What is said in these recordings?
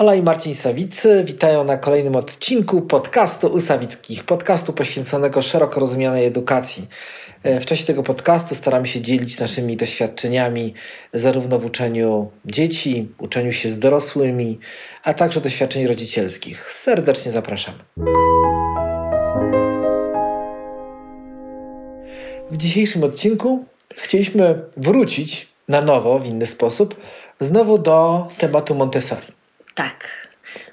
Ola i Marcin Sawicy witają na kolejnym odcinku podcastu u Sawickich, podcastu poświęconego szeroko rozumianej edukacji. E, w czasie tego podcastu staramy się dzielić naszymi doświadczeniami zarówno w uczeniu dzieci, uczeniu się z dorosłymi, a także doświadczeń rodzicielskich. Serdecznie zapraszamy. W dzisiejszym odcinku chcieliśmy wrócić na nowo, w inny sposób, znowu do tematu Montessori. Tak.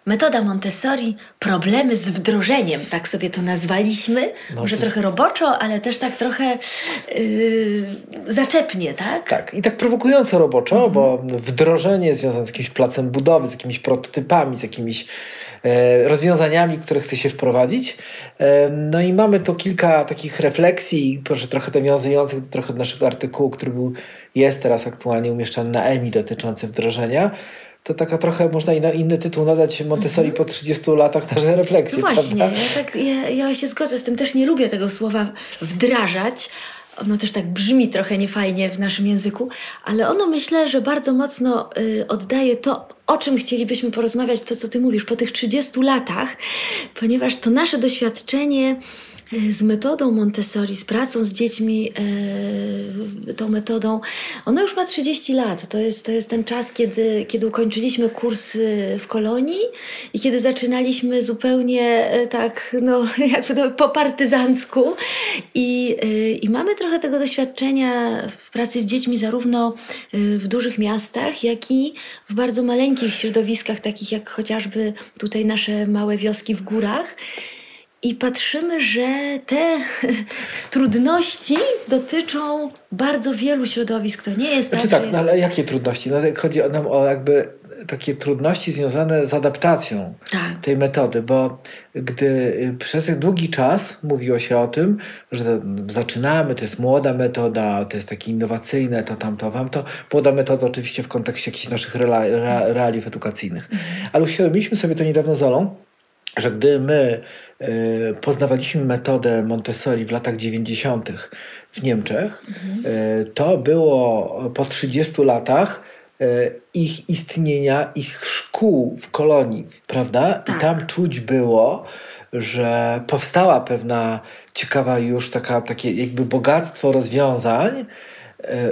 Metoda Montessori, problemy z wdrożeniem, tak sobie to nazwaliśmy. No, Może to... trochę roboczo, ale też tak trochę yy, zaczepnie, tak? Tak, i tak prowokująco roboczo, mhm. bo wdrożenie związane z jakimś placem budowy, z jakimiś prototypami, z jakimiś e, rozwiązaniami, które chce się wprowadzić. E, no i mamy tu kilka takich refleksji, proszę trochę nawiązujących trochę do naszego artykułu, który był, jest teraz aktualnie umieszczany na EMI dotyczący wdrożenia to taka trochę można inny tytuł nadać Montessori po 30 latach naszej refleksji. No właśnie, ja, tak, ja, ja się zgodzę z tym, też nie lubię tego słowa wdrażać. Ono też tak brzmi trochę niefajnie w naszym języku, ale ono myślę, że bardzo mocno y, oddaje to, o czym chcielibyśmy porozmawiać, to co ty mówisz, po tych 30 latach, ponieważ to nasze doświadczenie z metodą Montessori, z pracą z dziećmi, e, tą metodą, ona już ma 30 lat. To jest, to jest ten czas, kiedy, kiedy ukończyliśmy kurs w kolonii i kiedy zaczynaliśmy zupełnie e, tak, no jakby to po partyzancku. I, I mamy trochę tego doświadczenia w pracy z dziećmi zarówno w dużych miastach, jak i w bardzo maleńkich środowiskach, takich jak chociażby tutaj nasze małe wioski w górach. I patrzymy, że te trudności dotyczą bardzo wielu środowisk. To nie jest znaczy tak. tak, no ale jakie trudności? No, chodzi nam o jakby takie trudności związane z adaptacją tak. tej metody, bo gdy przez długi czas mówiło się o tym, że zaczynamy, to jest młoda metoda, to jest takie innowacyjne, to tamto, wam to młoda metoda oczywiście w kontekście jakichś naszych realiów edukacyjnych. Mhm. Ale uświadomiliśmy sobie to niedawno z Olą, że gdy my y, poznawaliśmy metodę Montessori w latach 90. w Niemczech, mhm. y, to było po 30 latach y, ich istnienia, ich szkół w kolonii, prawda? Tak. I tam czuć było, że powstała pewna ciekawa już taka, takie jakby bogactwo rozwiązań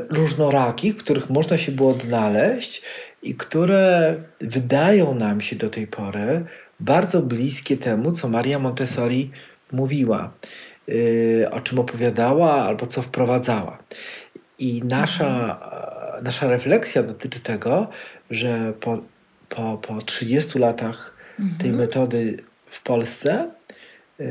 różnorakich, w których można się było odnaleźć i które wydają nam się do tej pory bardzo bliskie temu, co Maria Montessori mówiła, yy, o czym opowiadała albo co wprowadzała. I nasza, mhm. nasza refleksja dotyczy tego, że po, po, po 30 latach mhm. tej metody w Polsce Yy,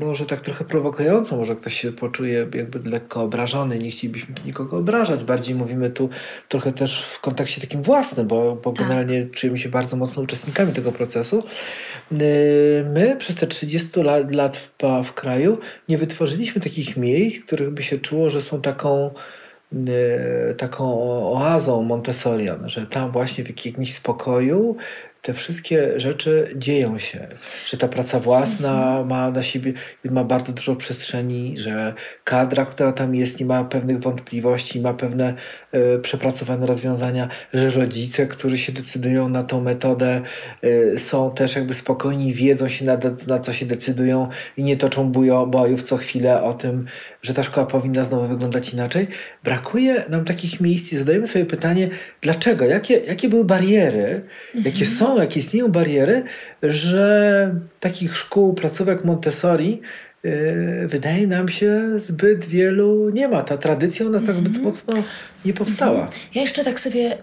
może tak trochę prowokująco, może ktoś się poczuje jakby lekko obrażony, nie chcielibyśmy nikogo obrażać, bardziej mówimy tu trochę też w kontekście takim własnym, bo, bo tak. generalnie czujemy się bardzo mocno uczestnikami tego procesu. Yy, my przez te 30 lat, lat w, w kraju nie wytworzyliśmy takich miejsc, których by się czuło, że są taką yy, taką oazą Montessorian, że tam właśnie w jakimś spokoju te wszystkie rzeczy dzieją się, że ta praca własna mhm. ma na siebie, ma bardzo dużo przestrzeni, że kadra, która tam jest, nie ma pewnych wątpliwości, ma pewne y, przepracowane rozwiązania, że rodzice, którzy się decydują na tą metodę, y, są też jakby spokojni, wiedzą się na, na co się decydują i nie toczą bujo, bojów co chwilę o tym, że ta szkoła powinna znowu wyglądać inaczej. Brakuje nam takich miejsc i zadajemy sobie pytanie, dlaczego? Jakie, jakie były bariery, jakie mhm. Są jak istnieją bariery, że takich szkół, placówek Montessori yy, wydaje nam się zbyt wielu nie ma. Ta tradycja u nas tak zbyt mhm. mocno nie powstała. Mhm. Ja jeszcze tak sobie yy,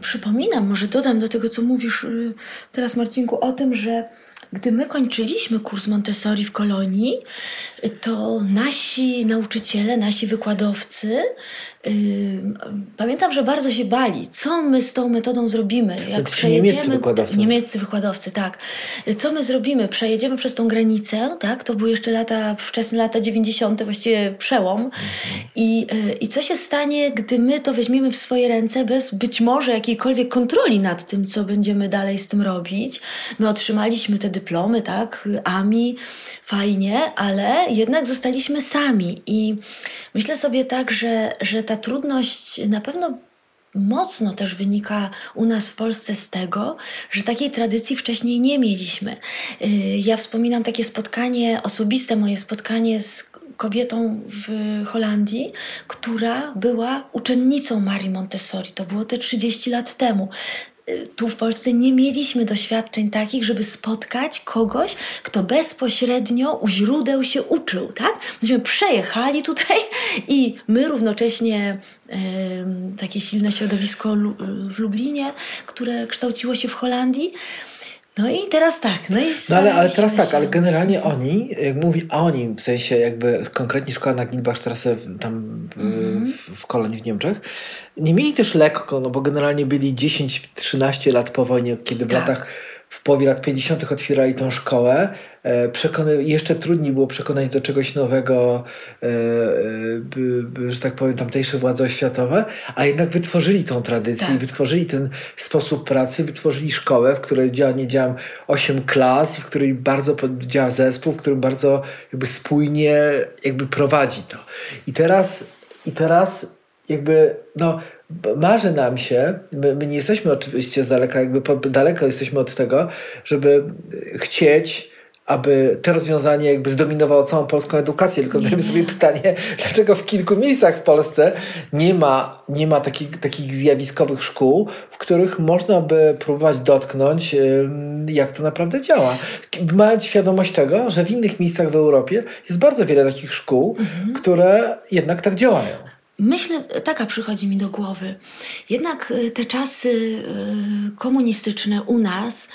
przypominam, może dodam do tego, co mówisz yy, teraz, Marcinku, o tym, że gdy my kończyliśmy kurs Montessori w kolonii, to nasi nauczyciele, nasi wykładowcy, yy, pamiętam, że bardzo się bali, co my z tą metodą zrobimy. Jak znaczy, przejedziemy. Niemieccy wykładowcy. Niemieccy wykładowcy, tak. Co my zrobimy? Przejedziemy przez tą granicę, tak? To były jeszcze lata, wczesne lata 90., właściwie przełom. Mhm. I, yy, I co się stanie, gdy my to weźmiemy w swoje ręce bez być może jakiejkolwiek kontroli nad tym, co będziemy dalej z tym robić? My otrzymaliśmy te dyplomy, tak, AMI, fajnie, ale jednak zostaliśmy sami i myślę sobie tak, że, że ta trudność na pewno mocno też wynika u nas w Polsce z tego, że takiej tradycji wcześniej nie mieliśmy. Y, ja wspominam takie spotkanie, osobiste moje spotkanie z kobietą w Holandii, która była uczennicą Marii Montessori. To było te 30 lat temu tu w Polsce nie mieliśmy doświadczeń takich, żeby spotkać kogoś, kto bezpośrednio u źródeł się uczył, tak? Myśmy przejechali tutaj i my równocześnie takie silne środowisko w Lublinie, które kształciło się w Holandii, no i teraz tak. No, i no ale, ale teraz tak, ale generalnie oni, jak mówi oni, w sensie jakby konkretnie szkoła na Gilbachstrasse tam mhm. w, w Kolonii w Niemczech, nie mieli też lekko, no bo generalnie byli 10-13 lat po wojnie, kiedy w tak. latach w połowie lat 50. otwierali tą szkołę. E, przekony, jeszcze trudniej było przekonać do czegoś nowego, e, e, że tak powiem, tamtejsze władze oświatowe, a jednak wytworzyli tą tradycję, tak. wytworzyli ten sposób pracy, wytworzyli szkołę, w której działa, nie działam 8 klas, w której bardzo działa zespół, w którym bardzo jakby spójnie jakby prowadzi to. I teraz, i teraz jakby, no marzy nam się, my, my, nie jesteśmy oczywiście z daleka, jakby daleko jesteśmy od tego, żeby chcieć aby to rozwiązanie jakby zdominowało całą polską edukację. Tylko zadajmy sobie pytanie, dlaczego w kilku miejscach w Polsce nie ma, nie ma takich, takich zjawiskowych szkół, w których można by próbować dotknąć, jak to naprawdę działa. Mając świadomość tego, że w innych miejscach w Europie jest bardzo wiele takich szkół, mhm. które jednak tak działają. Myślę, taka przychodzi mi do głowy. Jednak y, te czasy y, komunistyczne u nas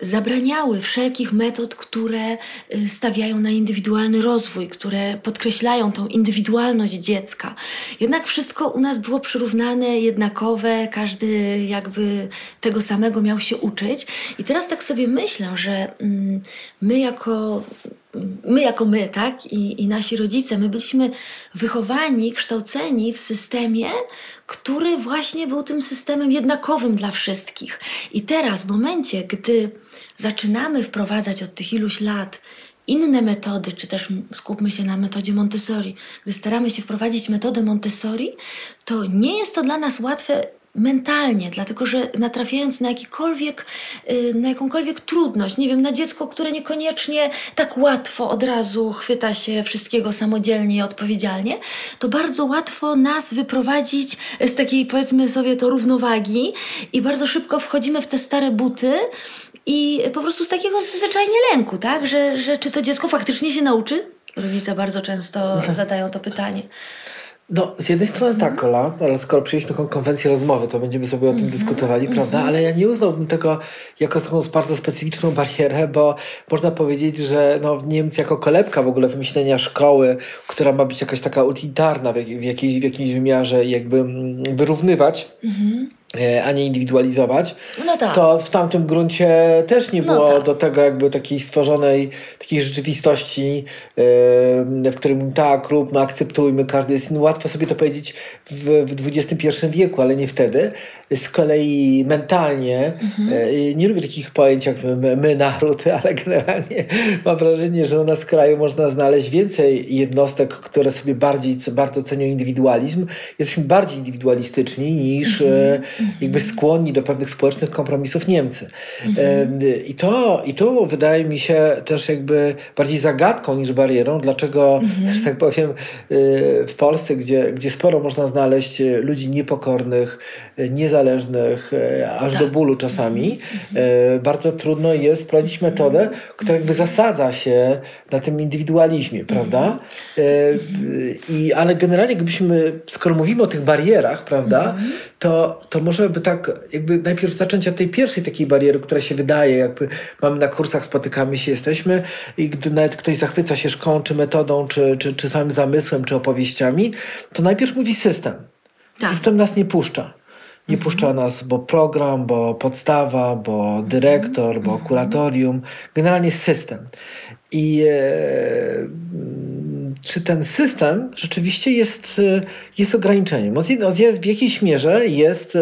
zabraniały wszelkich metod, które y, stawiają na indywidualny rozwój, które podkreślają tą indywidualność dziecka. Jednak wszystko u nas było przyrównane, jednakowe, każdy jakby tego samego miał się uczyć. I teraz tak sobie myślę, że mm, my jako my jako my, tak, I, i nasi rodzice, my byliśmy wychowani, kształceni w systemie, który właśnie był tym systemem jednakowym dla wszystkich. I teraz, w momencie, gdy zaczynamy wprowadzać od tych iluś lat inne metody, czy też skupmy się na metodzie Montessori, gdy staramy się wprowadzić metodę Montessori, to nie jest to dla nas łatwe mentalnie, dlatego że natrafiając na jakikolwiek, na jakąkolwiek trudność, nie wiem, na dziecko, które niekoniecznie tak łatwo od razu chwyta się wszystkiego samodzielnie i odpowiedzialnie, to bardzo łatwo nas wyprowadzić z takiej, powiedzmy sobie to, równowagi i bardzo szybko wchodzimy w te stare buty i po prostu z takiego zwyczajnie lęku, tak, że, że czy to dziecko faktycznie się nauczy? Rodzice bardzo często zadają to pytanie. No, z jednej strony tak, mhm. Ola, ale skoro przyjęliśmy taką konwencję rozmowy, to będziemy sobie o tym -hmm. dyskutowali, prawda? Mm -hmm. Ale ja nie uznałbym tego jako taką bardzo specyficzną barierę, bo można powiedzieć, że no, Niemcy jako kolebka w ogóle wymyślenia szkoły, która ma być jakaś taka utilitarna w, jak, w, w jakimś wymiarze, jakby mm, wyrównywać. A nie indywidualizować, no tak. to w tamtym gruncie też nie no było no tak. do tego jakby takiej stworzonej takiej rzeczywistości, w którym tak, róbmy, akceptujmy, każdy jest inny. Łatwo sobie to powiedzieć w, w XXI wieku, ale nie wtedy. Z kolei mentalnie mhm. E, nie lubię takich pojęć jak my, my, naród, ale generalnie mam wrażenie, że u nas w kraju można znaleźć więcej jednostek, które sobie bardziej, bardzo cenią indywidualizm. Jesteśmy bardziej indywidualistyczni niż mhm jakby skłonni do pewnych społecznych kompromisów Niemcy. Mhm. I, to, I to wydaje mi się też jakby bardziej zagadką niż barierą, dlaczego, mhm. że tak powiem, y, w Polsce, gdzie, gdzie sporo można znaleźć y, ludzi niepokornych, y, niezależnych, aż tak. do bólu czasami, mhm. bardzo trudno jest sprawdzić metodę, która jakby zasadza się na tym indywidualizmie, prawda? I, ale generalnie, gdybyśmy, skoro mówimy o tych barierach, prawda, to, to może by tak jakby najpierw zacząć od tej pierwszej takiej bariery, która się wydaje, jakby mamy na kursach, spotykamy się, jesteśmy i gdy nawet ktoś zachwyca się szkołą, czy metodą, czy, czy, czy samym zamysłem, czy opowieściami, to najpierw mówi system. Tak. System nas nie puszcza. Nie mhm. puszcza nas, bo program, bo podstawa, bo dyrektor, bo mhm. kuratorium. Generalnie system. I e, czy ten system rzeczywiście jest, e, jest ograniczeniem. W jakiejś mierze jest,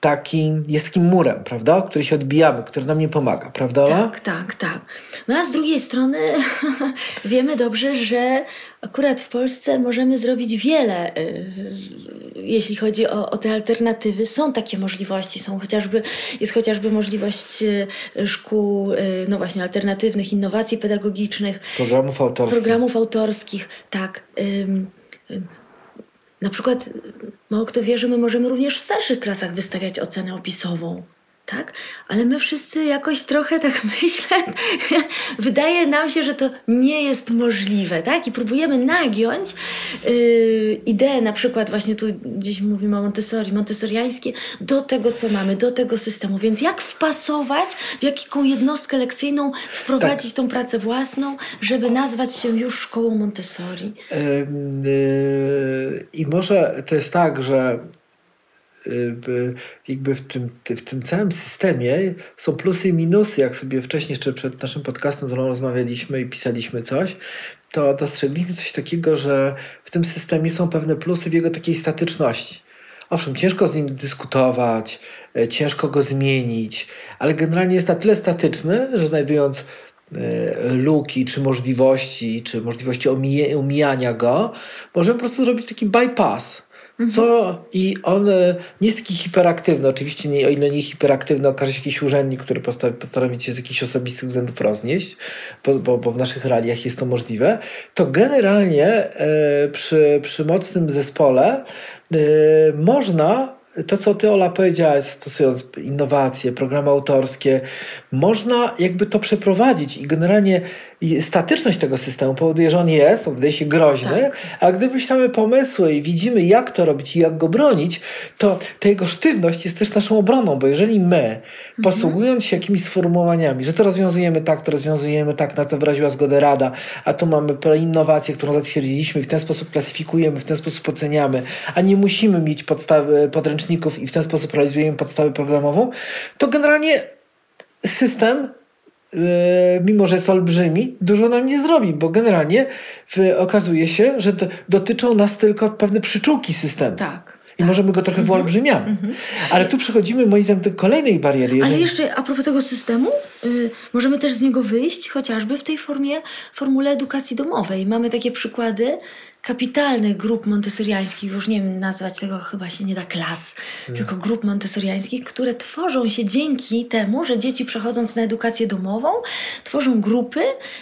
taki, jest takim murem, prawda? Który się odbijamy, który nam nie pomaga, prawda? Tak, tak, tak. No a z drugiej strony wiemy dobrze, że akurat w Polsce możemy zrobić wiele, y, jeśli chodzi o, o te alternatywy. Są takie możliwości, są chociażby, jest chociażby możliwość y, szkół, y, no właśnie, alternatywnych, innowacji pedagogicznych. Programów autorskich. Programów autorskich, tak. Na przykład mało kto wie, że my możemy również w starszych klasach wystawiać ocenę opisową tak? Ale my wszyscy jakoś trochę tak myślę, wydaje nam się, że to nie jest możliwe, tak? I próbujemy nagiąć yy, ideę, na przykład właśnie tu gdzieś mówimy o Montessori, montessoriańskie, do tego, co mamy, do tego systemu. Więc jak wpasować, w jaką jednostkę lekcyjną wprowadzić tak. tą pracę własną, żeby nazwać się już szkołą Montessori? Yy, I może to jest tak, że jakby w tym, w tym całym systemie są plusy i minusy. Jak sobie wcześniej, jeszcze przed naszym podcastem, rozmawialiśmy i pisaliśmy coś, to dostrzegliśmy coś takiego, że w tym systemie są pewne plusy w jego takiej statyczności. Owszem, ciężko z nim dyskutować, e, ciężko go zmienić, ale generalnie jest na tyle statyczny, że znajdując luki, czy możliwości, czy możliwości omijania go, możemy po prostu zrobić taki bypass. Co i on nie jest taki hiperaktywny. Oczywiście, nie, o ile nie hiperaktywny, okaże się jakiś urzędnik, który postanowi cię z jakichś osobistych względów roznieść, bo, bo, bo w naszych realiach jest to możliwe, to generalnie e, przy, przy mocnym zespole e, można to, co ty, Ola, powiedziałaś, stosując innowacje, programy autorskie, można jakby to przeprowadzić i generalnie statyczność tego systemu powoduje, że on jest, on wydaje się groźny, tak. a gdy myślamy pomysły i widzimy, jak to robić i jak go bronić, to ta jego sztywność jest też naszą obroną, bo jeżeli my, mhm. posługując się jakimiś sformułowaniami, że to rozwiązujemy tak, to rozwiązujemy tak, na to wyraziła zgodę Rada, a tu mamy innowację, którą zatwierdziliśmy i w ten sposób klasyfikujemy, w ten sposób oceniamy, a nie musimy mieć podstawy podręczników i w ten sposób realizujemy podstawę programową, to generalnie system mimo że jest olbrzymi, dużo nam nie zrobi, bo generalnie okazuje się, że do, dotyczą nas tylko pewne przyczółki systemu. Tak. I tak. możemy go trochę mhm. wyolbrzymiamy. Mhm. Ale tu przechodzimy moim zdaniem do kolejnej bariery. Jeżeli... Ale jeszcze a propos tego systemu, yy, możemy też z niego wyjść chociażby w tej formie, formule edukacji domowej. Mamy takie przykłady, kapitalnych grup montessoriańskich, już nie wiem nazwać tego, chyba się nie da klas, tylko grup montessoriańskich, które tworzą się dzięki temu, że dzieci przechodząc na edukację domową, tworzą grupy,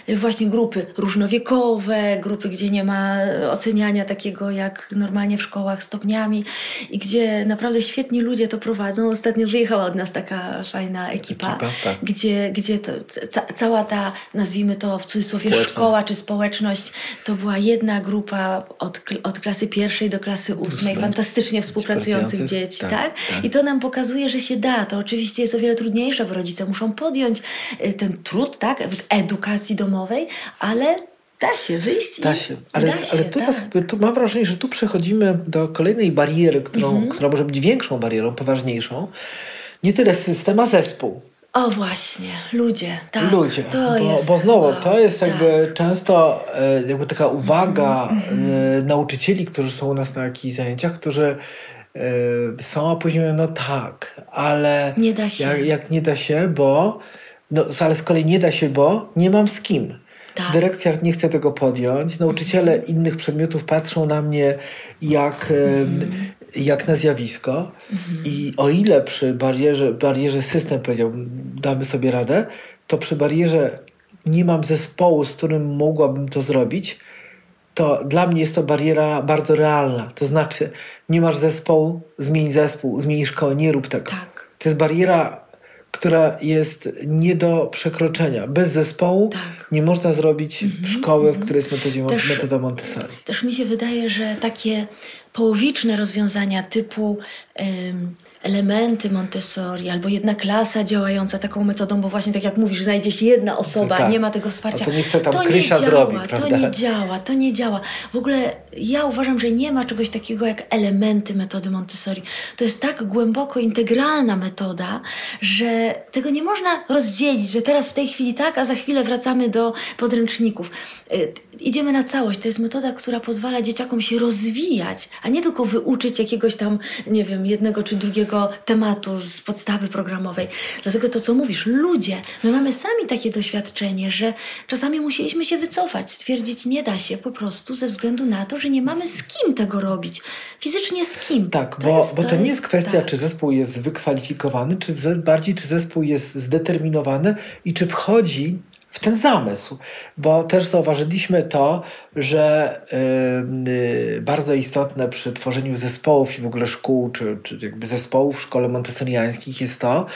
właśnie grupy różnowiekowe, grupy, gdzie nie ma oceniania takiego jak normalnie w szkołach stopniami i gdzie naprawdę świetni ludzie to prowadzą. Ostatnio wyjechała od nas taka fajna ekipa, ekipa tak. gdzie, gdzie to, ca cała ta, nazwijmy to w cudzysłowie, szkoła czy społeczność, to była jedna grupa od, od klasy pierwszej do klasy ósmej, fantastycznie współpracujących dzieci, tak, tak? tak? I to nam pokazuje, że się da. To oczywiście jest o wiele trudniejsze, bo rodzice muszą podjąć y, ten trud, tak, edukacji domowej, ale Da się wyjść. Da się. Ale, da się, ale teraz tak. tu mam wrażenie, że tu przechodzimy do kolejnej bariery, którą, mhm. która może być większą barierą, poważniejszą. Nie tyle system, a zespół. O właśnie, ludzie, tak. Ludzie, to bo, jest bo znowu to jest tak. jakby często e, jakby taka uwaga mm -hmm. nauczycieli, którzy są u nas na jakichś zajęciach, którzy e, są, a później mówią, no tak, ale nie da się. Jak, jak nie da się, bo no, ale z kolei nie da się, bo nie mam z kim. Tak. Dyrekcja nie chce tego podjąć. Nauczyciele mm -hmm. innych przedmiotów patrzą na mnie jak, mm -hmm jak na zjawisko mhm. i o ile przy barierze, barierze system powiedział, damy sobie radę, to przy barierze nie mam zespołu, z którym mogłabym to zrobić, to dla mnie jest to bariera bardzo realna. To znaczy, nie masz zespołu, zmień zespół, zmień szkołę, nie rób tego. Tak. To jest bariera która jest nie do przekroczenia. Bez zespołu tak. nie można zrobić mm -hmm, szkoły, w mhm. której jest metodzie, też, metoda Montessori. Też mi się wydaje, że takie połowiczne rozwiązania typu elementy Montessori albo jedna klasa działająca taką metodą, bo właśnie tak jak mówisz, znajdzie się jedna osoba, tak. nie ma tego wsparcia. A to nie chce tam to nie działa, zrobi, to nie działa, to nie działa. W ogóle ja uważam, że nie ma czegoś takiego jak elementy metody Montessori. To jest tak głęboko integralna metoda, że tego nie można rozdzielić, że teraz w tej chwili tak, a za chwilę wracamy do podręczników. Y, idziemy na całość. To jest metoda, która pozwala dzieciakom się rozwijać, a nie tylko wyuczyć jakiegoś tam, nie wiem, jednego czy drugiego tematu z podstawy programowej. Dlatego to, co mówisz, ludzie, my mamy sami takie doświadczenie, że czasami musieliśmy się wycofać, stwierdzić, nie da się po prostu ze względu na to, że nie mamy z kim tego robić. Fizycznie z kim. Tak, to bo, jest, bo to, to nie jest kwestia, tak. czy zespół jest wykwalifikowany, czy bardziej, czy zespół jest zdeterminowany i czy wchodzi w ten zamysł, bo też zauważyliśmy to, że yy, bardzo istotne przy tworzeniu zespołów i w ogóle szkół, czy, czy jakby zespołów w szkole montessoriańskich jest to,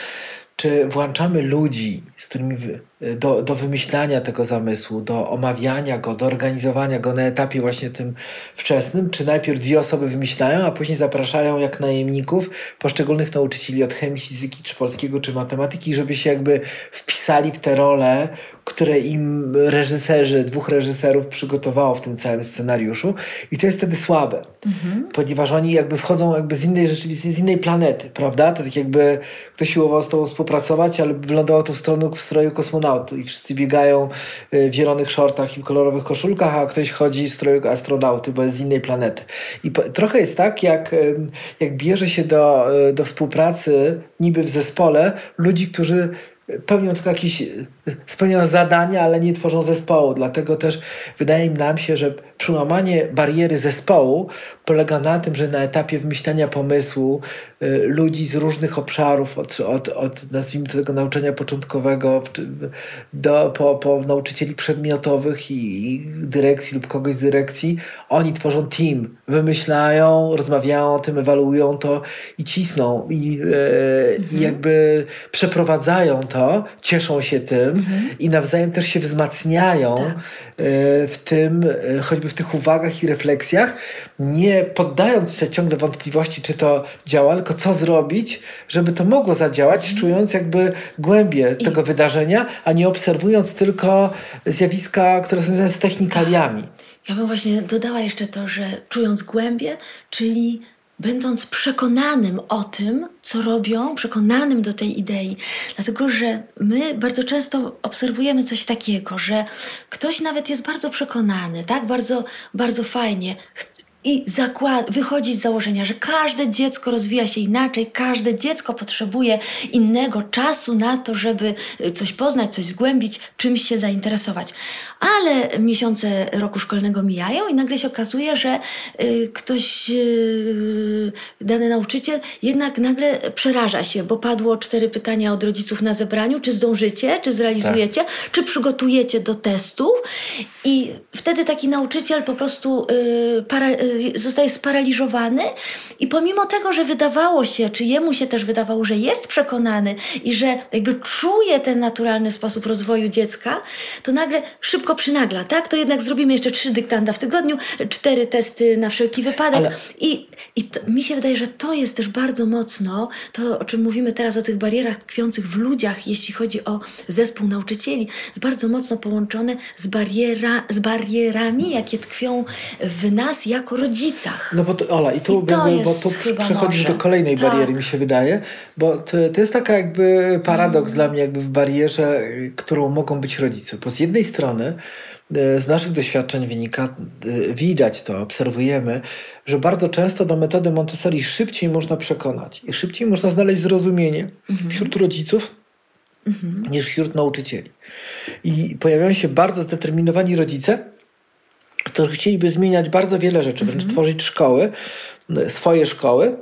czy włączamy ludzi, z którymi do, do wymyślania tego zamysłu, do omawiania go, do organizowania go na etapie właśnie tym wczesnym, czy najpierw dwie osoby wymyślają, a później zapraszają jak najemników poszczególnych nauczycieli od chemii, fizyki, czy polskiego, czy matematyki, żeby się jakby wpisali w te role, które im reżyserzy, dwóch reżyserów przygotowało w tym całym scenariuszu i to jest wtedy słabe, mhm. ponieważ oni jakby wchodzą jakby z innej rzeczywistości, z innej planety, prawda? To tak jakby ktoś siłował z tobą współpracować, ale wyglądało to w, stronę, w stroju kosmonautu i wszyscy biegają y, w zielonych shortach i w kolorowych koszulkach, a ktoś chodzi w stroju astronauty, bo jest z innej planety. I trochę jest tak, jak, jak bierze się do, y, do współpracy niby w zespole ludzi, którzy pełnią tylko jakieś, spełniają zadania, ale nie tworzą zespołu. Dlatego też wydaje nam się, że przełamanie bariery zespołu polega na tym, że na etapie wymyślania pomysłu y, ludzi z różnych obszarów, od, od, od nazwijmy to tego nauczania początkowego do, po, po nauczycieli przedmiotowych i, i dyrekcji lub kogoś z dyrekcji, oni tworzą team, wymyślają, rozmawiają o tym, ewaluują to i cisną i, y, mhm. i jakby przeprowadzają to, cieszą się tym mhm. i nawzajem też się wzmacniają tak. Y, w tym, choćby w tych uwagach i refleksjach, nie poddając się ciągle wątpliwości, czy to działa, tylko co zrobić, żeby to mogło zadziałać, mhm. czując jakby głębię I... tego wydarzenia, a nie obserwując tylko zjawiska, które są związane z technikaliami. Ja bym właśnie dodała jeszcze to, że czując głębię, czyli będąc przekonanym o tym, co robią, przekonanym do tej idei. Dlatego, że my bardzo często obserwujemy coś takiego, że ktoś nawet jest bardzo przekonany, tak, bardzo, bardzo fajnie, i zakład, wychodzić z założenia, że każde dziecko rozwija się inaczej, każde dziecko potrzebuje innego czasu na to, żeby y, coś poznać, coś zgłębić, czymś się zainteresować. Ale miesiące roku szkolnego mijają i nagle się okazuje, że y, ktoś, y, dany nauczyciel, jednak nagle przeraża się, bo padło cztery pytania od rodziców na zebraniu: czy zdążycie, czy zrealizujecie, tak. czy przygotujecie do testu. I wtedy taki nauczyciel po prostu y, para, y, zostaje sparaliżowany i pomimo tego, że wydawało się, czy jemu się też wydawało, że jest przekonany i że jakby czuje ten naturalny sposób rozwoju dziecka, to nagle szybko przynagla, tak? To jednak zrobimy jeszcze trzy dyktanda w tygodniu, cztery testy na wszelki wypadek. Ale... I, i to, mi się wydaje, że to jest też bardzo mocno to, o czym mówimy teraz, o tych barierach tkwiących w ludziach, jeśli chodzi o zespół nauczycieli, jest bardzo mocno połączone z, bariera, z barierami, jakie tkwią w nas jako rodzicach. No bo to, Ola, i tu, I to bo, bo tu przechodzisz do kolejnej tak. bariery, mi się wydaje, bo to, to jest taka jakby paradoks mm. dla mnie jakby w barierze, którą mogą być rodzice. Bo z jednej strony e, z naszych doświadczeń wynika, e, widać to, obserwujemy, że bardzo często do metody Montessori szybciej można przekonać i szybciej można znaleźć zrozumienie mhm. wśród rodziców mhm. niż wśród nauczycieli. I pojawiają się bardzo zdeterminowani rodzice, którzy chcieliby zmieniać bardzo wiele rzeczy, wręcz mhm. tworzyć szkoły, swoje szkoły,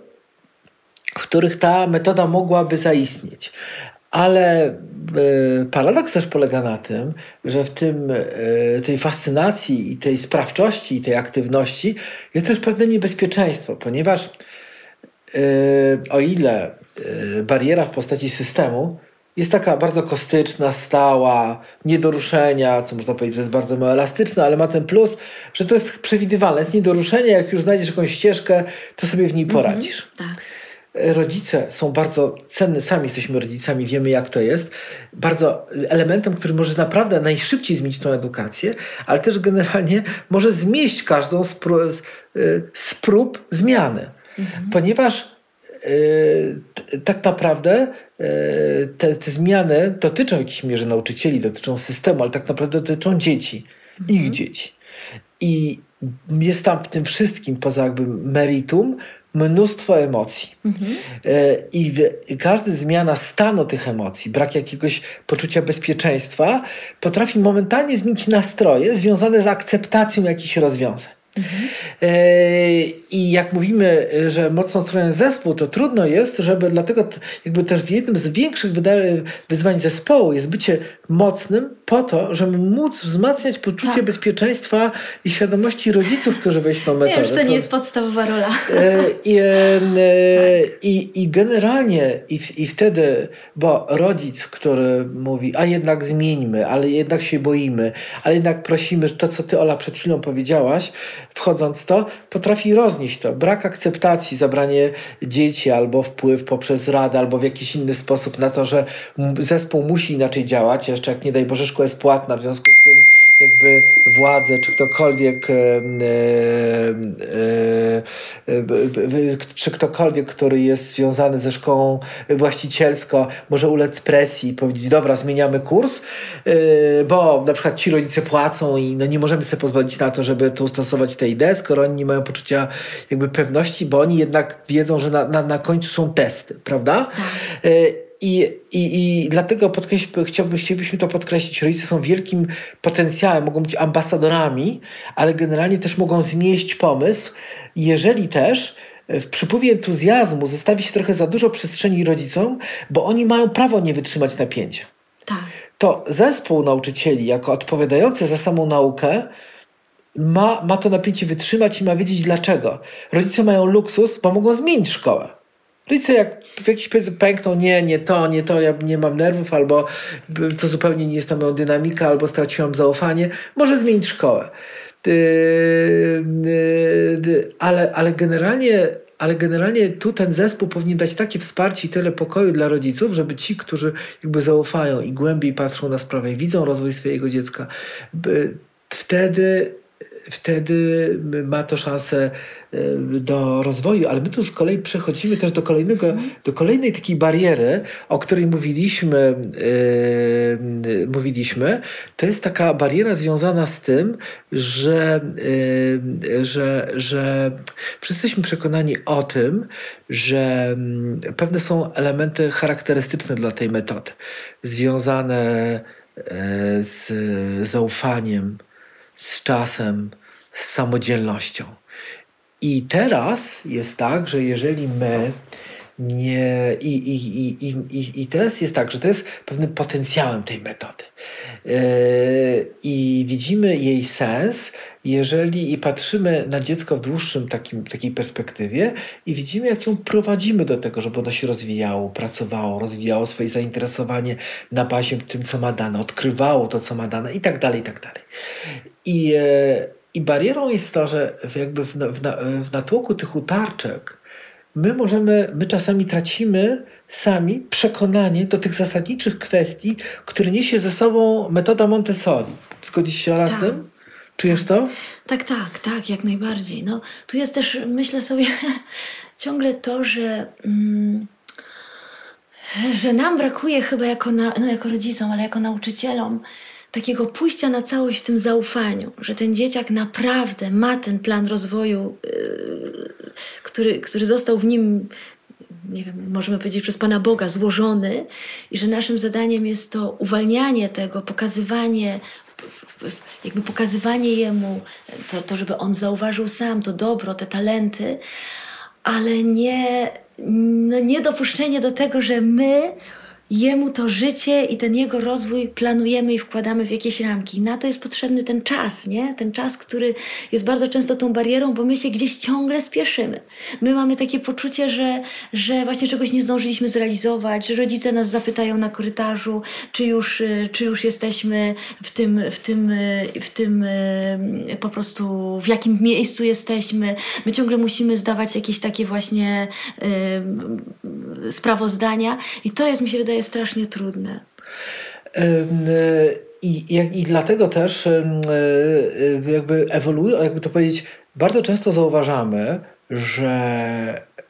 w których ta metoda mogłaby zaistnieć. Ale y, paradoks też polega na tym, że w tym, y, tej fascynacji i tej sprawczości i tej aktywności jest też pewne niebezpieczeństwo, ponieważ y, o ile bariera w postaci systemu jest taka bardzo kostyczna, stała, nie do ruszenia, co można powiedzieć, że jest bardzo elastyczna, ale ma ten plus, że to jest przewidywalne, jest nie do ruszenia, jak już znajdziesz jakąś ścieżkę, to sobie w niej mhm, poradzisz. tak. Rodzice są bardzo cenni, sami jesteśmy rodzicami, wiemy jak to jest. Bardzo elementem, który może naprawdę najszybciej zmienić tą edukację, ale też generalnie może zmieść każdą z, prób, z prób zmiany. Mhm. Ponieważ Yy, tak naprawdę te, te zmiany dotyczą w jakiejś mierze nauczycieli, dotyczą systemu, ale tak naprawdę dotyczą dzieci, mhm. ich dzieci. I jest tam w tym wszystkim, poza jakby meritum, mnóstwo emocji. Mhm. I każda zmiana stanu tych emocji, brak jakiegoś poczucia bezpieczeństwa, potrafi momentalnie zmienić nastroje związane z akceptacją jakichś rozwiązań. Mhm. I jak mówimy, że mocno strojony zespół, to trudno jest, żeby dlatego jakby też jednym z większych wyzwań zespołu jest bycie mocnym po to, żeby móc wzmacniać poczucie tak. bezpieczeństwa i świadomości rodziców, którzy wejść tą metodę. Nie, już to nie jest podstawowa rola. I, tak. i, i generalnie i, i wtedy, bo rodzic, który mówi, a jednak zmieńmy, ale jednak się boimy, ale jednak prosimy, że to, co ty Ola przed chwilą powiedziałaś, wchodząc to, potrafi roznieść to. Brak akceptacji, zabranie dzieci albo wpływ poprzez radę, albo w jakiś inny sposób na to, że zespół musi inaczej działać, jeszcze jak nie daj Boże szkoła jest płatna, w związku z tym jakby władze, czy ktokolwiek, czy ktokolwiek, który jest związany ze szkołą właścicielską, może ulec presji i powiedzieć, dobra, zmieniamy kurs, bo na przykład ci rodzice płacą i no nie możemy sobie pozwolić na to, żeby tu stosować tę ideę, skoro oni nie mają poczucia jakby pewności, bo oni jednak wiedzą, że na, na, na końcu są testy, prawda? Tak. I, i, I dlatego chciałbym, chcielibyśmy to podkreślić. Rodzice są wielkim potencjałem, mogą być ambasadorami, ale generalnie też mogą zmieść pomysł, jeżeli też w przypływie entuzjazmu zostawi się trochę za dużo przestrzeni rodzicom, bo oni mają prawo nie wytrzymać napięcia. Tak. To zespół nauczycieli, jako odpowiadający za samą naukę, ma, ma to napięcie wytrzymać i ma wiedzieć dlaczego. Rodzice mają luksus, bo mogą zmienić szkołę. Rodzice jak w jakiś sposób pękną, nie, nie to, nie to, ja nie mam nerwów, albo to zupełnie nie jest ta moja dynamika, albo straciłam zaufanie, może zmienić szkołę. Ale, ale generalnie ale generalnie tu ten zespół powinien dać takie wsparcie i tyle pokoju dla rodziców, żeby ci, którzy jakby zaufają i głębiej patrzą na sprawę i widzą rozwój swojego dziecka, wtedy wtedy ma to szansę e, do rozwoju, ale my tu z kolei przechodzimy też do, kolejnego, do kolejnej takiej bariery, o której mówiliśmy, yy, mówiliśmy. To jest taka bariera związana z tym, że, yy, że, że wszyscy jesteśmy przekonani o tym, że mm, pewne są elementy charakterystyczne dla tej metody, związane z zaufaniem, z czasem, z samodzielnością. I teraz jest tak, że jeżeli my nie. I, i, i, i, I teraz jest tak, że to jest pewnym potencjałem tej metody. Yy, I widzimy jej sens, jeżeli i patrzymy na dziecko w dłuższym takim, takiej perspektywie i widzimy, jak ją prowadzimy do tego, żeby ono się rozwijało, pracowało, rozwijało swoje zainteresowanie na bazie tym, co ma dane, odkrywało to, co ma dane i tak dalej, i tak dalej. I, e, barierą jest to, że jakby w, w, w natłoku tych utarczek my możemy, my czasami tracimy sami przekonanie do tych zasadniczych kwestii, które niesie ze sobą metoda Montessori. Zgodzisz się oraz tak. tym? Czujesz to? Tak, tak, tak, jak najbardziej. No, tu jest też, myślę sobie, ciągle to, że, mm, że nam brakuje chyba jako, na, no jako rodzicom, ale jako nauczycielom, takiego pójścia na całość w tym zaufaniu, że ten dzieciak naprawdę ma ten plan rozwoju, yy, który, który został w nim, nie wiem, możemy powiedzieć przez Pana Boga, złożony, i że naszym zadaniem jest to uwalnianie tego, pokazywanie, jakby pokazywanie jemu to, to żeby on zauważył sam to dobro, te talenty, ale nie, no nie dopuszczenie do tego, że my jemu to życie i ten jego rozwój planujemy i wkładamy w jakieś ramki. Na to jest potrzebny ten czas, nie? Ten czas, który jest bardzo często tą barierą, bo my się gdzieś ciągle spieszymy. My mamy takie poczucie, że, że właśnie czegoś nie zdążyliśmy zrealizować, że rodzice nas zapytają na korytarzu, czy już, y, czy już jesteśmy w tym, w tym, y, w tym y, po prostu, w jakim miejscu jesteśmy. My ciągle musimy zdawać jakieś takie właśnie sprawozdania i to jest, mi się wydaje, jest strasznie trudne. I, i, I dlatego też e, e, jakby ewoluuje, jakby to powiedzieć, bardzo często zauważamy, że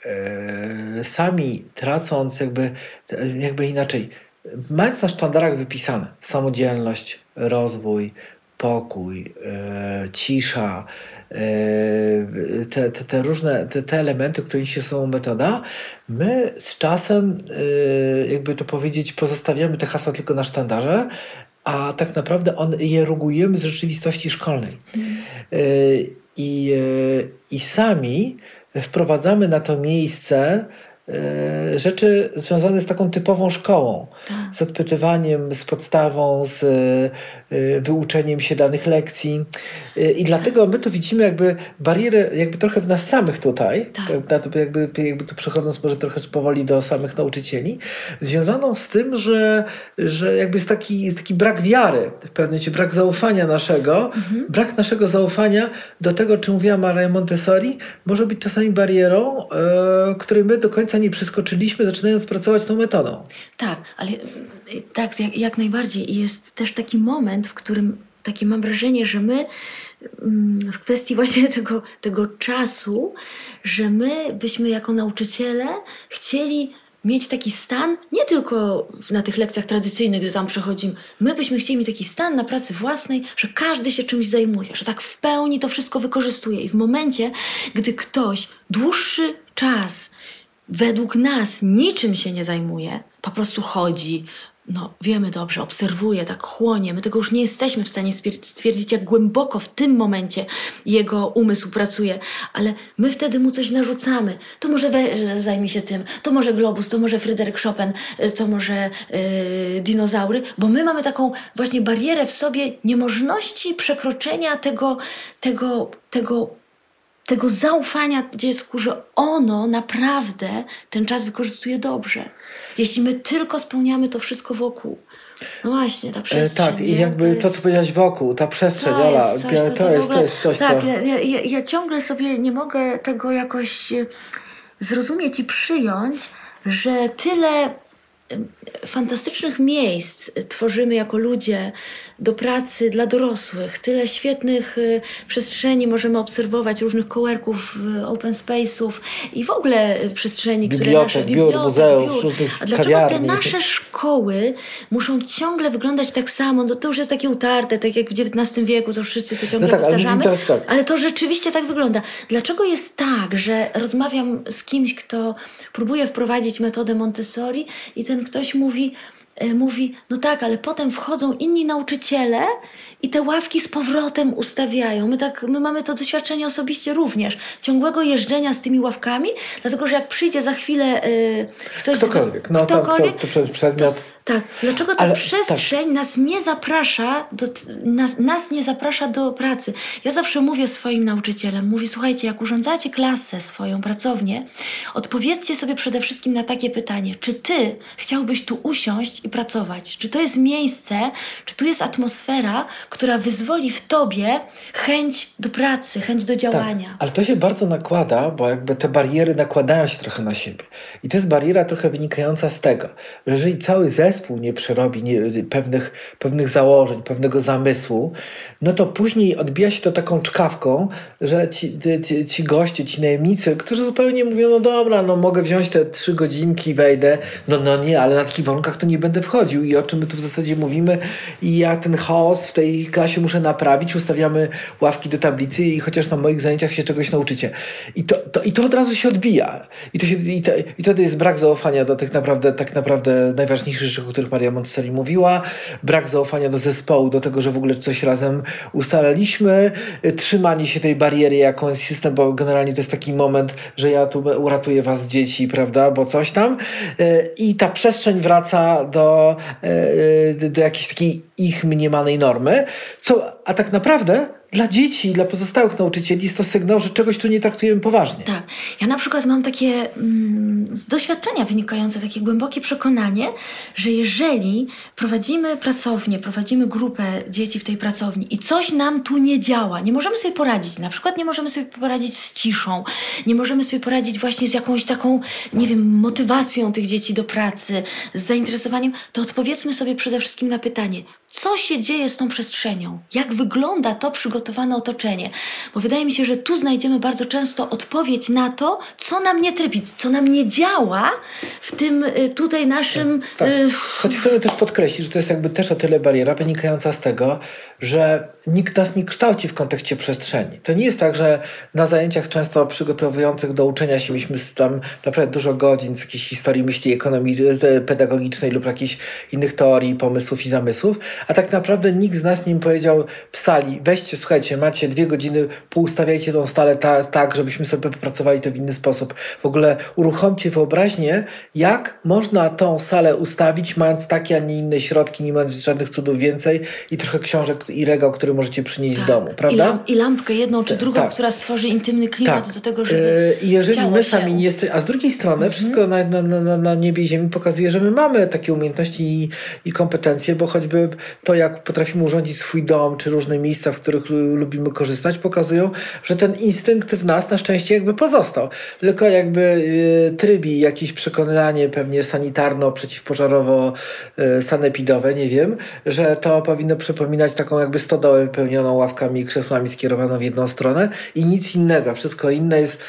e, sami tracąc jakby, jakby inaczej, mając na sztandarach wypisane samodzielność, rozwój, pokój, e, cisza, e, te, te, te, różne te, te elementy, które się są metoda, my z czasem, e, jakby to powiedzieć, pozostawiamy te hasła tylko na sztandarze, a tak naprawdę on, je rugujemy z rzeczywistości szkolnej. Mm. I, I sami wprowadzamy na to miejsce rzeczy związane z taką typową szkołą, tak. z odpytywaniem, z podstawą, z wyuczeniem się danych lekcji. E, I dlatego my tu widzimy jakby barierę, jakby trochę w nas samych tutaj, tak. jakby, jakby tu przechodząc może trochę powoli do samych nauczycieli, związaną z tym, że, że jakby jest taki, taki brak wiary, w pewnym sensie brak zaufania naszego, mhm. brak naszego zaufania do tego, czy mówiła Maria Montessori, może być czasami barierą, e, której my do końca nie przeskoczyliśmy, zaczynając pracować tą metodą. Tak, ale tak, jak, jak najbardziej. I jest też taki moment, w którym takie mam wrażenie, że my mm, w kwestii właśnie tego, tego czasu, że my byśmy jako nauczyciele chcieli mieć taki stan, nie tylko na tych lekcjach tradycyjnych, gdy tam przechodzimy, my byśmy chcieli mieć taki stan na pracy własnej, że każdy się czymś zajmuje, że tak w pełni to wszystko wykorzystuje. I w momencie, gdy ktoś dłuższy czas według nas niczym się nie zajmuje, po prostu chodzi, no wiemy dobrze, obserwuje, tak chłonie. My tego już nie jesteśmy w stanie stwierdzić, jak głęboko w tym momencie jego umysł pracuje, ale my wtedy mu coś narzucamy. To może zajmie się tym, to może globus, to może Fryderyk Chopin, y, to może yy, dinozaury, bo my mamy taką właśnie barierę w sobie niemożności przekroczenia tego, tego, tego tego zaufania dziecku, że ono naprawdę ten czas wykorzystuje dobrze. Jeśli my tylko spełniamy to wszystko wokół. No właśnie, ta przestrzeń. E, tak, i jakby to, jest... to, co powiedziałaś wokół, ta przestrzeń, to Ola, jest coś, to, to, jest, to jest coś, tak, co... Ja, ja, ja ciągle sobie nie mogę tego jakoś e, zrozumieć i przyjąć, że tyle fantastycznych miejsc tworzymy jako ludzie do pracy dla dorosłych. Tyle świetnych y, przestrzeni możemy obserwować, różnych kołerków, y, open space'ów i w ogóle y, przestrzeni, które nasze biur, muzeów, biur. A dlaczego te nasze szkoły muszą ciągle wyglądać tak samo? No to już jest takie utarte, tak jak w XIX wieku, to wszyscy to ciągle no tak, powtarzamy. Ale, tak. ale to rzeczywiście tak wygląda. Dlaczego jest tak, że rozmawiam z kimś, kto próbuje wprowadzić metodę Montessori i ten ktoś mówi, E, mówi, no tak, ale potem wchodzą inni nauczyciele i te ławki z powrotem ustawiają. My, tak, my mamy to doświadczenie osobiście również. Ciągłego jeżdżenia z tymi ławkami, dlatego że jak przyjdzie za chwilę y, ktoś... Ktokolwiek. No, ktokolwiek, to, to, to przedmiot... To, tak, dlaczego ta Ale, przestrzeń tak. nas nie zaprasza do, nas, nas nie zaprasza do pracy? Ja zawsze mówię swoim nauczycielom, mówię, słuchajcie, jak urządzacie klasę swoją, pracownię, odpowiedzcie sobie przede wszystkim na takie pytanie, czy ty chciałbyś tu usiąść i pracować? Czy to jest miejsce, czy tu jest atmosfera, która wyzwoli w tobie chęć do pracy, chęć do działania? Tak, ale to się bardzo nakłada, bo jakby te bariery nakładają się trochę na siebie. I to jest bariera trochę wynikająca z tego, że jeżeli cały zespół zespół nie przerobi nie, pewnych, pewnych założeń, pewnego zamysłu, no to później odbija się to taką czkawką, że ci, ci, ci goście, ci najemnicy, którzy zupełnie mówią, no dobra, no mogę wziąć te trzy godzinki, wejdę, no no nie, ale na takich warunkach to nie będę wchodził i o czym my tu w zasadzie mówimy i ja ten chaos w tej klasie muszę naprawić, ustawiamy ławki do tablicy i chociaż na moich zajęciach się czegoś nauczycie. I to, to, i to od razu się odbija. I to, się, i, to, I to jest brak zaufania do tych naprawdę, tak naprawdę najważniejszych o których Maria Montessori mówiła, brak zaufania do zespołu, do tego, że w ogóle coś razem ustalaliśmy, trzymanie się tej bariery jakąś system, bo generalnie to jest taki moment, że ja tu uratuję was dzieci, prawda, bo coś tam. I ta przestrzeń wraca do, do jakiejś takiej ich mniemanej normy, co, a tak naprawdę dla dzieci i dla pozostałych nauczycieli jest to sygnał, że czegoś tu nie traktujemy poważnie. Tak. Ja na przykład mam takie mm, z doświadczenia wynikające, takie głębokie przekonanie, że jeżeli prowadzimy pracownię, prowadzimy grupę dzieci w tej pracowni i coś nam tu nie działa, nie możemy sobie poradzić, na przykład nie możemy sobie poradzić z ciszą, nie możemy sobie poradzić właśnie z jakąś taką, nie wiem, motywacją tych dzieci do pracy, z zainteresowaniem, to odpowiedzmy sobie przede wszystkim na pytanie, co się dzieje z tą przestrzenią? Jak wygląda to przygotowane otoczenie. Bo wydaje mi się, że tu znajdziemy bardzo często odpowiedź na to, co nam nie trybi, co nam nie działa w tym y, tutaj naszym... Tak, tak. Y, Choć chcemy też podkreślić, że to jest jakby też o tyle bariera wynikająca z tego, że nikt nas nie kształci w kontekście przestrzeni. To nie jest tak, że na zajęciach często przygotowujących do uczenia się mieliśmy tam naprawdę dużo godzin z jakiejś historii myśli ekonomii e, pedagogicznej lub jakichś innych teorii, pomysłów i zamysłów, a tak naprawdę nikt z nas nie powiedział w sali, weźcie, słuchajcie, macie dwie godziny, poustawiajcie tą stalę ta, tak, żebyśmy sobie popracowali to w inny sposób. W ogóle uruchomcie wyobraźnię, jak można tą salę ustawić, mając takie, a nie inne środki, nie mając żadnych cudów więcej i trochę książek i regał, który możecie przynieść tak. z domu, prawda? I, lam I, lampkę jedną czy drugą, tak. która stworzy intymny klimat tak. do tego, żeby I jeżeli my sami nie jesteśmy, a z drugiej strony mhm. wszystko na, na, na, na niebie i ziemi pokazuje, że my mamy takie umiejętności i, i kompetencje, bo choćby to, jak potrafimy urządzić swój dom, czy różne miejsca, w których lubimy korzystać, pokazują, że ten instynkt w nas na szczęście jakby pozostał. Tylko jakby y, trybi jakieś przekonanie pewnie sanitarno, przeciwpożarowo, y, sanepidowe, nie wiem, że to powinno przypominać taką jakby stodołę wypełnioną ławkami i krzesłami skierowaną w jedną stronę i nic innego. Wszystko inne jest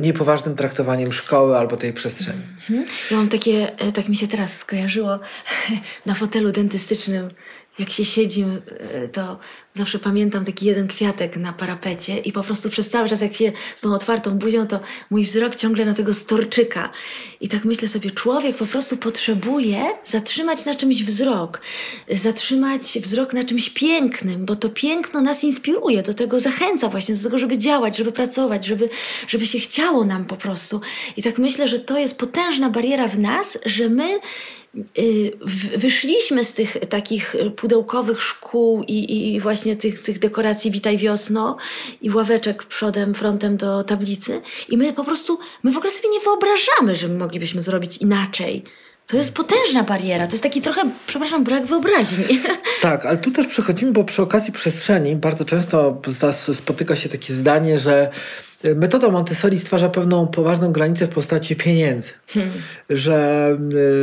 niepoważnym traktowaniem szkoły albo tej przestrzeni. Mhm. Ja mam takie, e, tak mi się teraz skojarzyło, na fotelu dentystycznym jak się siedzi, e, to zawsze pamiętam taki jeden kwiatek na parapecie i po prostu przez cały czas, jak się z tą otwartą buzią, to mój wzrok ciągle na tego storczyka. I tak myślę sobie, człowiek po prostu potrzebuje zatrzymać na czymś wzrok, zatrzymać wzrok na czymś pięknym, bo to piękno nas inspiruje, do tego zachęca właśnie, do tego, żeby działać, żeby pracować, żeby, żeby się chciało nam po prostu. I tak myślę, że to jest potężna bariera w nas, że my wyszliśmy z tych takich pudełkowych szkół i, i właśnie tych, tych dekoracji Witaj Wiosno i ławeczek przodem, frontem do tablicy i my po prostu, my w ogóle sobie nie wyobrażamy, że my moglibyśmy zrobić inaczej. To jest potężna bariera. To jest taki trochę, przepraszam, brak wyobraźni. Tak, ale tu też przechodzimy, bo przy okazji przestrzeni bardzo często z nas spotyka się takie zdanie, że Metoda Montessori stwarza pewną poważną granicę w postaci pieniędzy, hmm. że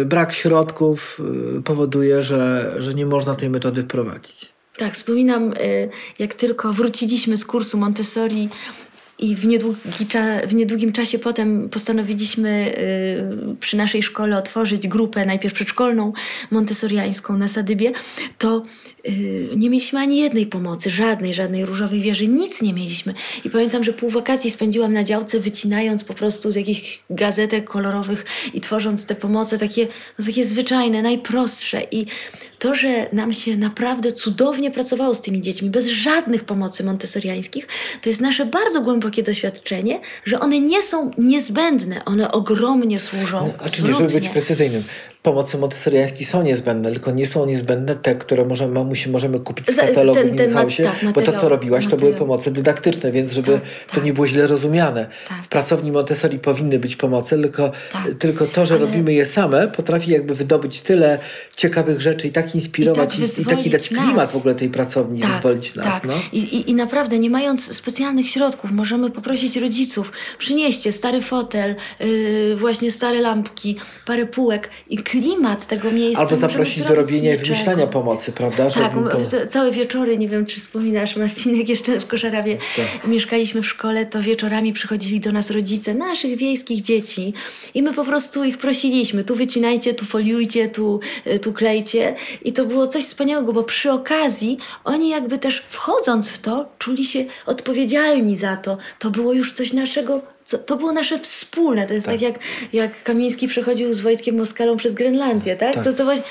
y, brak środków y, powoduje, że, że nie można tej metody wprowadzić. Tak, wspominam, y, jak tylko wróciliśmy z kursu Montessori i w, niedługi w niedługim czasie potem postanowiliśmy y, przy naszej szkole otworzyć grupę, najpierw przedszkolną, montessoriańską na Sadybie, to y, nie mieliśmy ani jednej pomocy, żadnej, żadnej różowej wieży, nic nie mieliśmy. I pamiętam, że pół wakacji spędziłam na działce, wycinając po prostu z jakichś gazetek kolorowych i tworząc te pomoce takie, no, takie zwyczajne, najprostsze. I to, że nam się naprawdę cudownie pracowało z tymi dziećmi, bez żadnych pomocy montessoriańskich, to jest nasze bardzo głębokie doświadczenie, że one nie są niezbędne, one ogromnie służą. No, a czy nie, żeby być precyzyjnym, pomocy montessoriańskie są niezbędne, tylko nie są niezbędne te, które możemy, mamusi możemy kupić z katalogu ten, Inhausie, tak, bo to, co robiłaś, to były pomocy dydaktyczne, więc żeby tak, to tak. nie było źle rozumiane. Tak. W pracowni Montessori powinny być pomocy, tylko, tak. tylko to, że Ale... robimy je same, potrafi jakby wydobyć tyle ciekawych rzeczy i tak inspirować i, tak i taki dać klimat nas. w ogóle tej pracowni, tak, wyzwolić nas. Tak. No. I, i, I naprawdę, nie mając specjalnych środków, możemy poprosić rodziców, przynieście stary fotel, yy, właśnie stare lampki, parę półek i klimat tego miejsca. Albo zaprosić do robienia i wymyślania pomocy, prawda? Tak, całe wieczory, nie wiem czy wspominasz Marcinek, jeszcze w Koszarawie tak. mieszkaliśmy w szkole, to wieczorami przychodzili do nas rodzice naszych wiejskich dzieci i my po prostu ich prosiliśmy, tu wycinajcie, tu foliujcie, tu, y, tu klejcie i to było coś wspaniałego, bo przy okazji oni jakby też wchodząc w to, czuli się odpowiedzialni za to. To było już coś naszego co, to było nasze wspólne. To jest tak, tak jak, jak Kamiński przechodził z Wojtkiem Moskalą przez Grenlandię, tak? tak. To, to właśnie,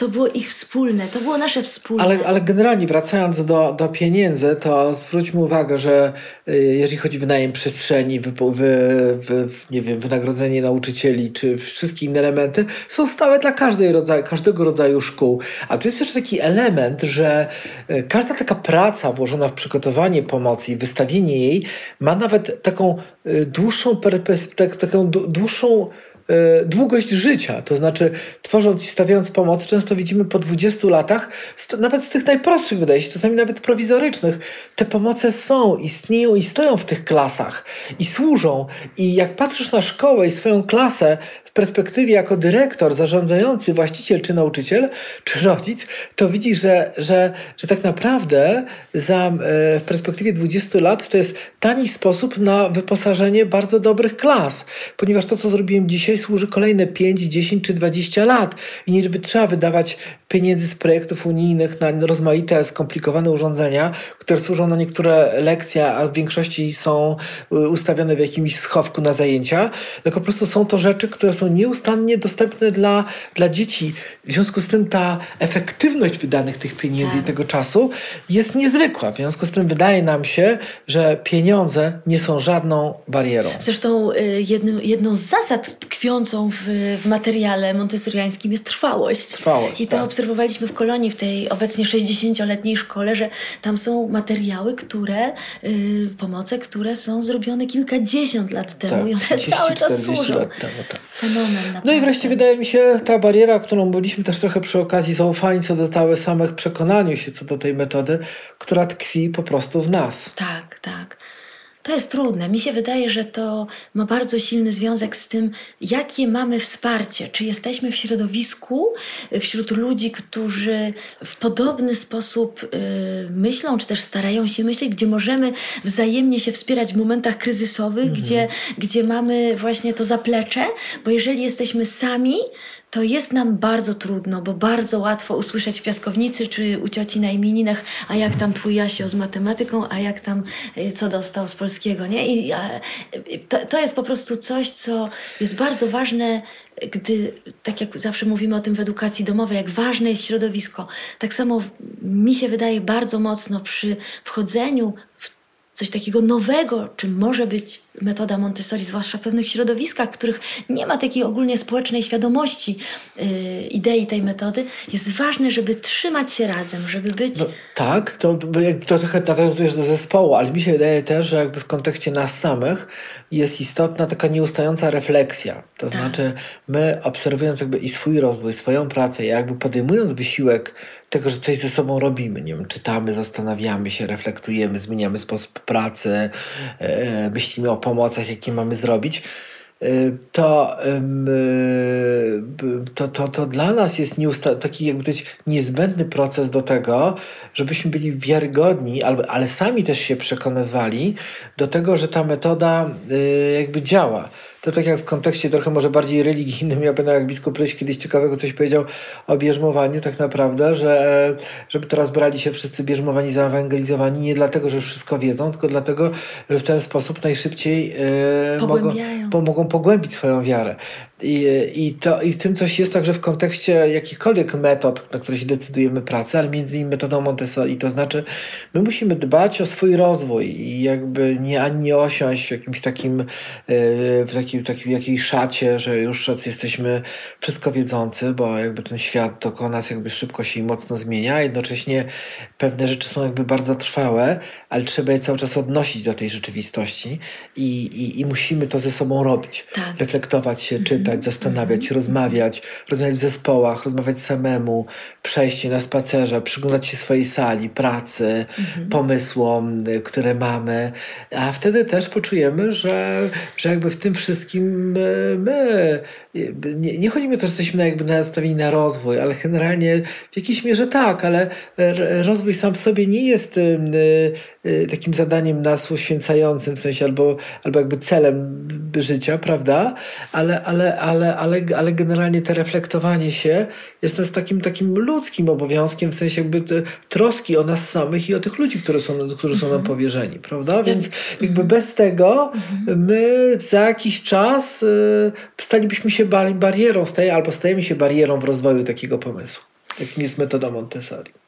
to było ich wspólne, to było nasze wspólne. Ale, ale generalnie wracając do, do pieniędzy, to zwróćmy uwagę, że y, jeżeli chodzi o wynajem przestrzeni, wy, wy, wy, nie wiem, wynagrodzenie nauczycieli, czy wszystkie inne elementy, są stałe dla każdej rodzaju, każdego rodzaju szkół. A tu jest też taki element, że y, każda taka praca włożona w przygotowanie pomocy i wystawienie jej ma nawet taką y, dłuższą, tak, taką dłuższą długość życia. To znaczy, tworząc i stawiając pomoc, często widzimy po 20 latach, nawet z tych najprostszych, wydaje się, czasami nawet prowizorycznych, te pomoce są, istnieją i stoją w tych klasach i służą. I jak patrzysz na szkołę i swoją klasę w perspektywie jako dyrektor, zarządzający, właściciel, czy nauczyciel, czy rodzic, to widzi, że, że, że tak naprawdę za, e, w perspektywie 20 lat to jest tani sposób na wyposażenie bardzo dobrych klas, ponieważ to, co zrobiłem dzisiaj, służy kolejne 5, 10 czy 20 lat. I nie trzeba wydawać pieniędzy z projektów unijnych na rozmaite, skomplikowane urządzenia, które służą na niektóre lekcje, a w większości są y, ustawione w jakimś schowku na zajęcia, tylko po prostu są to rzeczy, które są nieustannie dostępne dla, dla dzieci. W związku z tym ta efektywność wydanych tych pieniędzy tak. i tego czasu jest niezwykła. W związku z tym wydaje nam się, że pieniądze nie są żadną barierą. Zresztą y, jednym, jedną z zasad tkwiącą w, w materiale montessoriańskim jest trwałość. Trwałość, I to tak obserwowaliśmy w kolonii, w tej obecnie 60-letniej szkole, że tam są materiały, które, yy, pomoce, które są zrobione kilkadziesiąt lat temu tak, i one 30, cały czas służą. Lat temu, tak. Fenomen naprawdę. No i wreszcie wydaje mi się ta bariera, którą byliśmy też trochę przy okazji zaufania co do całe samych przekonaniu się co do tej metody, która tkwi po prostu w nas. Tak, tak. To jest trudne. Mi się wydaje, że to ma bardzo silny związek z tym, jakie mamy wsparcie. Czy jesteśmy w środowisku, wśród ludzi, którzy w podobny sposób y, myślą, czy też starają się myśleć, gdzie możemy wzajemnie się wspierać w momentach kryzysowych, mhm. gdzie, gdzie mamy właśnie to zaplecze, bo jeżeli jesteśmy sami, to jest nam bardzo trudno, bo bardzo łatwo usłyszeć w piaskownicy czy u cioci na imieninach, a jak tam twój Jasio z matematyką, a jak tam y, co dostał z polskiego, nie? I a, to, to jest po prostu coś, co jest bardzo ważne, gdy, tak jak zawsze mówimy o tym w edukacji domowej, jak ważne jest środowisko. Tak samo mi się wydaje bardzo mocno przy wchodzeniu coś takiego nowego, czym może być metoda Montessori, zwłaszcza w pewnych środowiskach, w których nie ma takiej ogólnie społecznej świadomości yy, idei tej metody, jest ważne, żeby trzymać się razem, żeby być... No, tak, to, to trochę nawiązujesz do zespołu, ale mi się wydaje też, że jakby w kontekście nas samych jest istotna taka nieustająca refleksja. To tak. znaczy my obserwując jakby i swój rozwój, swoją pracę, jakby podejmując wysiłek tego, że coś ze sobą robimy. Nie wiem, czytamy, zastanawiamy się, reflektujemy, zmieniamy sposób pracy, e, myślimy o pomocach, jakie mamy zrobić. E, to, e, to, to, to dla nas jest nieusta- taki jakby to niezbędny proces do tego, żebyśmy byli wiarygodni, ale, ale sami też się przekonywali do tego, że ta metoda e, jakby działa to tak jak w kontekście trochę może bardziej religijnym, ja pamiętam jak biskup Ryś kiedyś ciekawego coś powiedział o bierzmowaniu tak naprawdę, że żeby teraz brali się wszyscy bierzmowani zaewangelizowani nie dlatego, że już wszystko wiedzą, tylko dlatego, że w ten sposób najszybciej e, mogą, po, mogą pogłębić swoją wiarę. I, i, to, I w tym coś jest także w kontekście jakichkolwiek metod, na które się decydujemy pracy, ale między innymi metodą Montessori. To znaczy, my musimy dbać o swój rozwój i jakby nie ani nie osiąść w jakimś takim, e, w takim, takim jakiejś szacie, że już jesteśmy wszystko wiedzący, bo jakby ten świat dookoła nas jakby szybko się i mocno zmienia, jednocześnie pewne rzeczy są jakby bardzo trwałe, ale trzeba je cały czas odnosić do tej rzeczywistości i, i, i musimy to ze sobą robić. Tak. Reflektować się, czytać, czytać, zastanawiać, rozmawiać, rozmawiać w zespołach, rozmawiać samemu, przejść na spacerze, przyglądać się swojej sali, pracy, mhm. pomysłom, y, które mamy, a wtedy też poczujemy, że, że jakby w tym wszystkim my, my nie, nie chodzi mi o to, że jesteśmy jakby nastawieni na rozwój, ale generalnie w jakiejś mierze tak, ale rozwój sam w sobie nie jest y, y, takim zadaniem nas uświęcającym, w sensie albo, albo jakby celem życia, prawda? Ale, ale, ale, ale, ale generalnie te reflektowanie się jest nas takim, takim ludzkim obowiązkiem, w sensie jakby troski o nas samych i o tych ludzi, którzy są, którzy są nam mhm. powierzeni, prawda? Więc jakby bez tego mhm. my za jakiś czas y, stalibyśmy się barierą, albo stajemy się barierą w rozwoju takiego pomysłu, jakim jest metoda Montessori.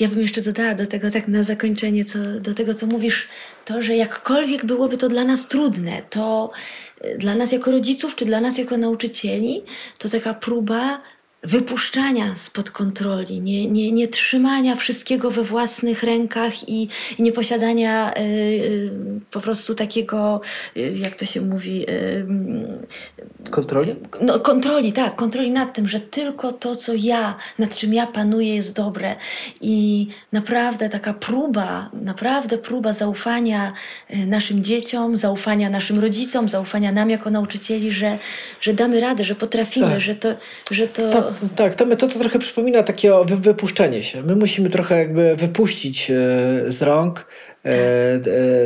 Ja bym jeszcze dodała do tego, tak na zakończenie, co, do tego, co mówisz, to, że jakkolwiek byłoby to dla nas trudne, to y, dla nas jako rodziców, czy dla nas jako nauczycieli, to taka próba wypuszczania spod kontroli, nie, nie, nie trzymania wszystkiego we własnych rękach i, i nie posiadania y, y, po prostu takiego, y, jak to się mówi, y, Kontroli? no, kontroli, tak, kontroli nad tym, że tylko to, co ja, nad czym ja panuję, jest dobre. I naprawdę taka próba, naprawdę próba zaufania naszym dzieciom, zaufania naszym rodzicom, zaufania nam jako nauczycieli, że, że damy radę, że potrafimy, Tak. że to. Że to Tak, tak, ta metoda trochę przypomina takie wypuszczenie się. My musimy trochę jakby wypuścić e, z rąk,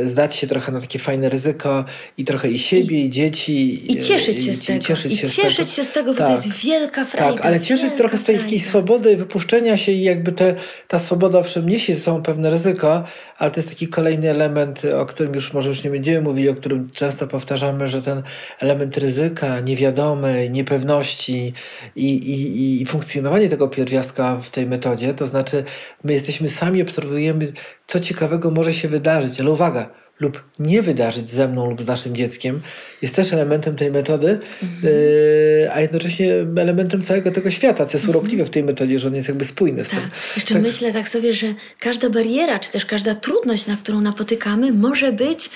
zdać się trochę na takie fajne ryzyko i trochę i siebie, i, dzieci. I cieszyć się i, z tego. cieszyć I się, cieszyć z się tego. z tego, bo Tak. to jest wielka frajda. Tak, ale cieszyć trochę z tej takiej swobody i wypuszczenia się i jakby te, ta swoboda owszem niesie ze sobą pewne ryzyko, ale to jest taki kolejny element, o którym już może już nie będziemy mówili, o którym często powtarzamy, że ten element ryzyka, niewiadomej, niepewności i, i, i funkcjonowanie tego pierwiastka w tej metodzie, to znaczy my jesteśmy sami, obserwujemy, co ciekawego może się wydarzyć, ale uwaga, lub nie wydarzyć ze mną lub z naszym dzieckiem, jest też elementem tej metody, yy, a jednocześnie elementem całego tego świata, co jest urokliwe w tej metodzie, że on jest jakby spójny z Tak. tym. Jeszcze Tak. myślę tak sobie, że każda bariera, czy też każda trudność, na którą napotykamy, może być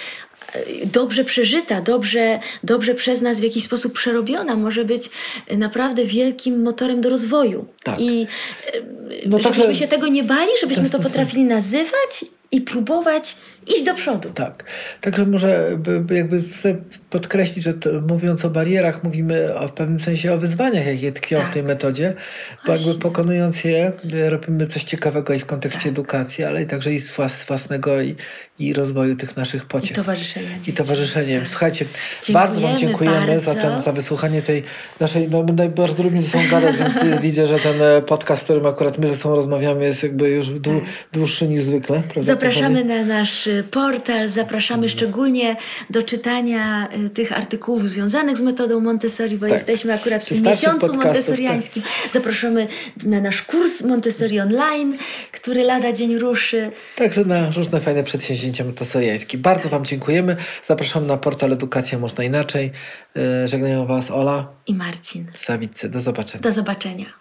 e, dobrze przeżyta, dobrze, dobrze przez nas w jakiś sposób przerobiona, może być e, naprawdę wielkim motorem do rozwoju. Tak. I No no, żebyśmy się tego nie bali, żebyśmy Tak, to tak, potrafili nazywać i próbować iść do przodu. Tak. Także może by jakby podkreślić, że to, mówiąc o barierach, mówimy o, w pewnym sensie o wyzwaniach, jakie tkwią Tak. w tej metodzie, bo jakby pokonując je, y, robimy coś ciekawego i w kontekście Tak. edukacji, ale i także i z włas- własnego i, i rozwoju tych naszych I pociech. towarzyszenia. I towarzyszeniem. Tak. Słuchajcie, Dziękujemy bardzo Wam dziękujemy za, bardzo. ten, za wysłuchanie tej naszej, no my bardzo lubimy ze sobą gadać, więc widzę, że ten e, podcast, w którym akurat my ze sobą rozmawiamy jest jakby już dłu, dłuższy niż zwykle. Zapraszamy na nasz portal, zapraszamy Mhm. szczególnie do czytania y, tych artykułów związanych z metodą Montessori, bo Tak. jesteśmy akurat w tym miesiącu podcastów, tak. montessoriańskim. Zapraszamy na nasz kurs Montessori Online, który lada dzień ruszy. Także na różne fajne przedsięwzięcia montessoriańskie. Bardzo Wam dziękujemy. Zapraszamy na portal Edukacja Można Inaczej. E, Żegnają Was Ola I Marcin. Sawiccy. Do zobaczenia. Do zobaczenia.